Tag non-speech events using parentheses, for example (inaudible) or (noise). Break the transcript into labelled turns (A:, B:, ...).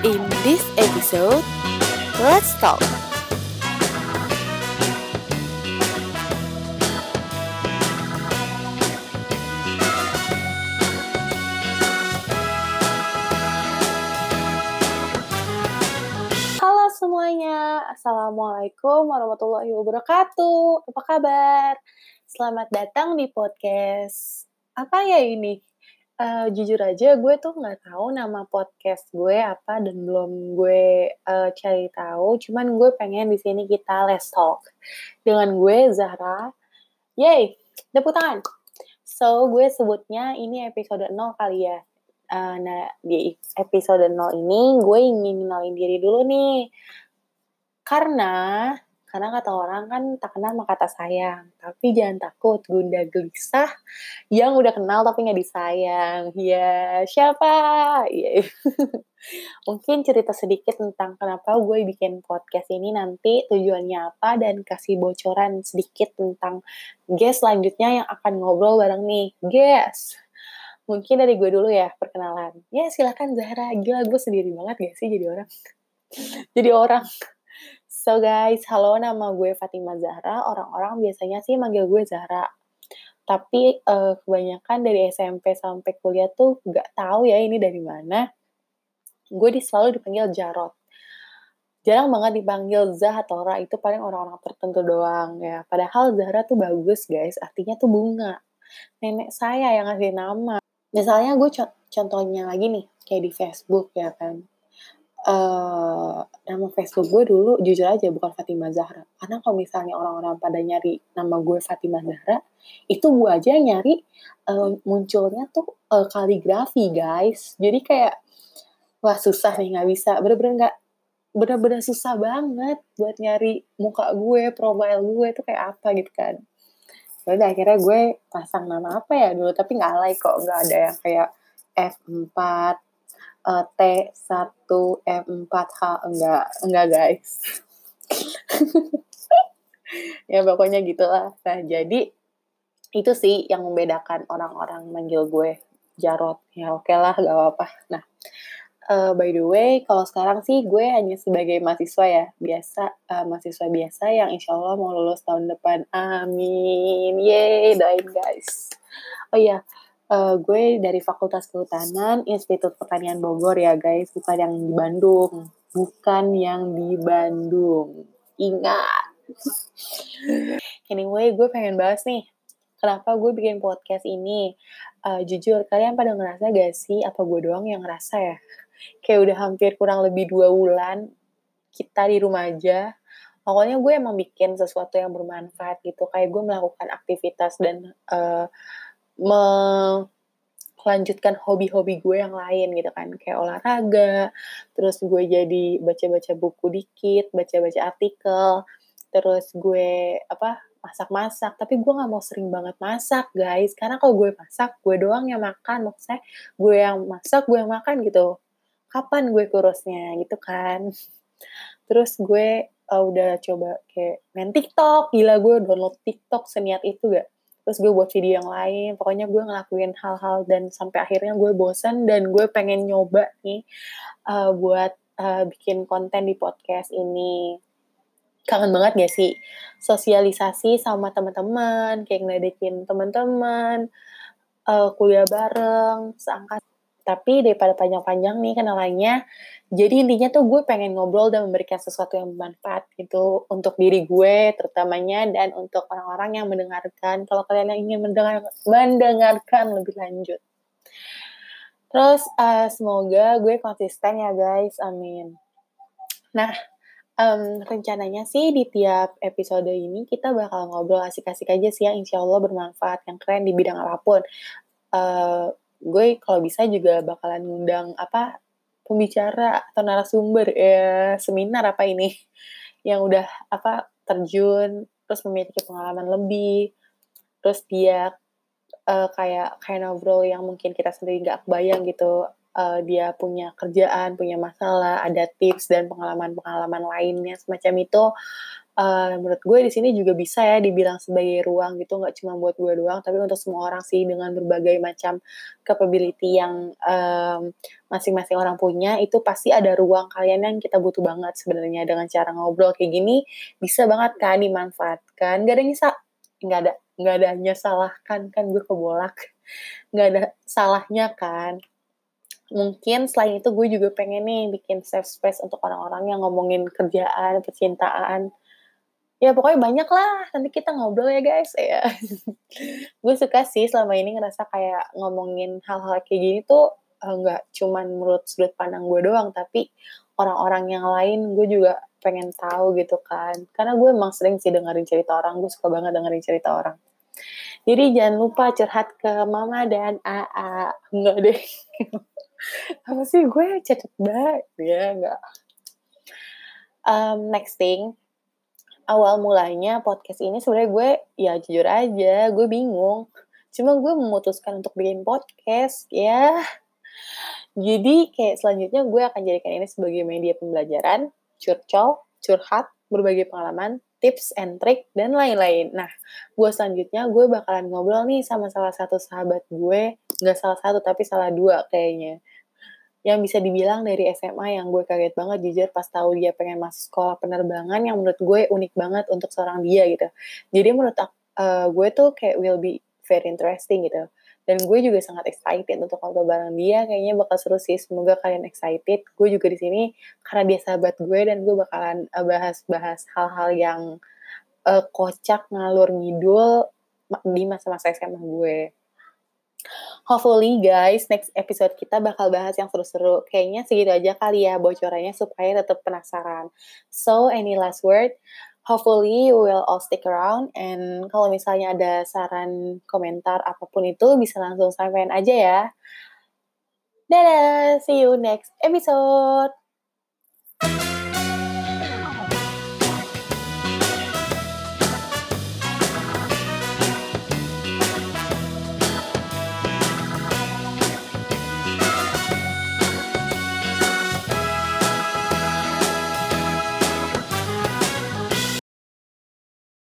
A: In this episode, let's talk. Semuanya, Assalamualaikum warahmatullahi wabarakatuh. Apa kabar? Selamat datang di podcast. Apa ya ini? Uh, jujur aja gue tuh nggak tahu nama podcast gue apa dan belum gue uh, cari tahu. Cuman gue pengen di sini kita let's talk dengan gue Zahra. Yay, tepuk tangan. So gue sebutnya ini episode 0 kali ya. Uh, nah di episode 0 ini gue ingin kenalin diri dulu nih. Karena karena kata orang kan tak kenal maka kata sayang. Tapi jangan takut, Gunda Gelisah yang udah kenal tapi nggak disayang. Ya, siapa? Ya. (laughs) Mungkin cerita sedikit tentang kenapa gue bikin podcast ini nanti tujuannya apa dan kasih bocoran sedikit tentang guest selanjutnya yang akan ngobrol bareng nih. Guest! Mungkin dari gue dulu ya perkenalan. Ya silakan Zahra. Gila gue sendiri banget gak sih jadi orang? (laughs) jadi orang. So guys, halo nama gue Fatima Zahra. Orang-orang biasanya sih manggil gue Zahra. Tapi uh, kebanyakan dari SMP sampai kuliah tuh gak tahu ya ini dari mana. Gue di selalu dipanggil Jarot. Jarang banget dipanggil Zah atau Ra, itu paling orang-orang tertentu doang ya. Padahal Zahra tuh bagus guys, artinya tuh bunga. Nenek saya yang ngasih nama. Misalnya gue co contohnya lagi nih, kayak di Facebook ya kan uh, nama Facebook gue dulu jujur aja bukan Fatima Zahra. Karena kalau misalnya orang-orang pada nyari nama gue Fatima Zahra, itu gue aja nyari uh, munculnya tuh uh, kaligrafi guys. Jadi kayak wah susah nih nggak bisa. Bener-bener nggak bener-bener susah banget buat nyari muka gue, profile gue itu kayak apa gitu kan. Jadi akhirnya gue pasang nama apa ya dulu, tapi nggak alay kok, nggak ada yang kayak F4, uh, T1M4H enggak enggak guys. (laughs) Ya pokoknya gitulah. Nah jadi itu sih yang membedakan orang-orang manggil gue Jarot ya oke okay lah gak apa-apa. Nah uh, by the way kalau sekarang sih gue hanya sebagai mahasiswa ya. Biasa uh, mahasiswa biasa yang insya Allah mau lulus tahun depan. Amin. Yeay doain guys. Oh iya uh, gue dari Fakultas Kehutanan Institut Pertanian Bogor ya guys, bukan yang di Bandung, bukan yang di Bandung. Ingat. anyway, gue pengen bahas nih, kenapa gue bikin podcast ini. Uh, jujur, kalian pada ngerasa gak sih, apa gue doang yang ngerasa ya? Kayak udah hampir kurang lebih dua bulan kita di rumah aja. Pokoknya gue emang bikin sesuatu yang bermanfaat gitu. Kayak gue melakukan aktivitas dan uh, melanjutkan hobi-hobi gue yang lain gitu kan. Kayak olahraga terus gue jadi baca-baca buku dikit baca-baca artikel terus gue apa masak-masak. Tapi gue nggak mau sering banget masak guys. Karena kalau gue masak gue doang yang makan. Maksudnya gue yang masak gue yang makan gitu. Kapan gue kurusnya gitu kan. Terus gue uh, udah coba kayak main TikTok. Gila gue download TikTok seniat itu gak terus gue buat video yang lain. Pokoknya gue ngelakuin hal-hal dan sampai akhirnya gue bosan dan gue pengen nyoba nih uh, buat uh, bikin konten di podcast ini. Kangen banget gak sih? Sosialisasi sama teman-teman kayak ngeledekin teman-teman uh, kuliah bareng seangkat tapi daripada panjang-panjang nih kenalannya jadi intinya tuh gue pengen ngobrol dan memberikan sesuatu yang bermanfaat gitu untuk diri gue terutamanya dan untuk orang-orang yang mendengarkan. Kalau kalian yang ingin mendengar, mendengarkan lebih lanjut. Terus uh, semoga gue konsisten ya guys, amin. Nah, um, rencananya sih di tiap episode ini kita bakal ngobrol asik-asik aja sih yang insya Allah bermanfaat, yang keren di bidang apa pun. Uh, gue kalau bisa juga bakalan ngundang apa pembicara atau narasumber ya seminar apa ini. (laughs) Yang udah apa terjun terus memiliki pengalaman lebih terus dia uh, kayak kayak ngobrol yang mungkin kita sendiri nggak kebayang gitu. Uh, dia punya kerjaan punya masalah ada tips dan pengalaman-pengalaman lainnya semacam itu uh, menurut gue di sini juga bisa ya dibilang sebagai ruang gitu nggak cuma buat gue doang tapi untuk semua orang sih dengan berbagai macam capability yang masing masing-masing orang punya itu pasti ada ruang kalian yang kita butuh banget sebenarnya. Dengan cara ngobrol kayak gini bisa banget kan dimanfaatkan. Gak ada nyisa nggak ada nggak ada salahkan kan gue kebolak. Nggak ada salahnya kan. Mungkin selain itu gue juga pengen nih bikin safe space untuk orang-orang yang ngomongin kerjaan, percintaan. Ya pokoknya banyak lah, nanti kita ngobrol ya guys ya. (laughs) gue suka sih selama ini ngerasa kayak ngomongin hal-hal kayak gini tuh eh, nggak cuman menurut sudut pandang gue doang, tapi orang-orang yang lain gue juga pengen tahu gitu kan. Karena gue emang sering sih dengerin cerita orang, gue suka banget dengerin cerita orang. Jadi jangan lupa curhat ke mama dan AA. Enggak deh. (laughs) apa sih gue cacat banget ya enggak um, next thing awal mulanya podcast ini sebenarnya gue ya jujur aja gue bingung. Cuma gue memutuskan untuk bikin podcast ya. Jadi kayak selanjutnya gue akan jadikan ini sebagai media pembelajaran curcol curhat berbagi pengalaman tips and trick dan lain-lain. Nah, gue selanjutnya gue bakalan ngobrol nih sama salah satu sahabat gue, nggak salah satu tapi salah dua kayaknya yang bisa dibilang dari SMA yang gue kaget banget jujur pas tahu dia pengen masuk sekolah penerbangan yang menurut gue unik banget untuk seorang dia gitu. Jadi menurut uh, gue tuh kayak will be very interesting gitu. Dan gue juga sangat excited untuk ngobrol bareng dia. Kayaknya bakal seru sih. Semoga kalian excited. Gue juga di sini karena dia sahabat gue dan gue bakalan eh, bahas-bahas hal-hal yang uh, kocak ngalur ngidul di masa-masa SMA gue. Hopefully guys, next episode kita bakal bahas yang seru-seru. Kayaknya segitu aja kali ya bocorannya supaya tetap penasaran. So, any last word? Hopefully you will all stick around and kalau misalnya ada saran, komentar apa pun itu bisa langsung sampaikan aja ya. Dadah, see you next episode.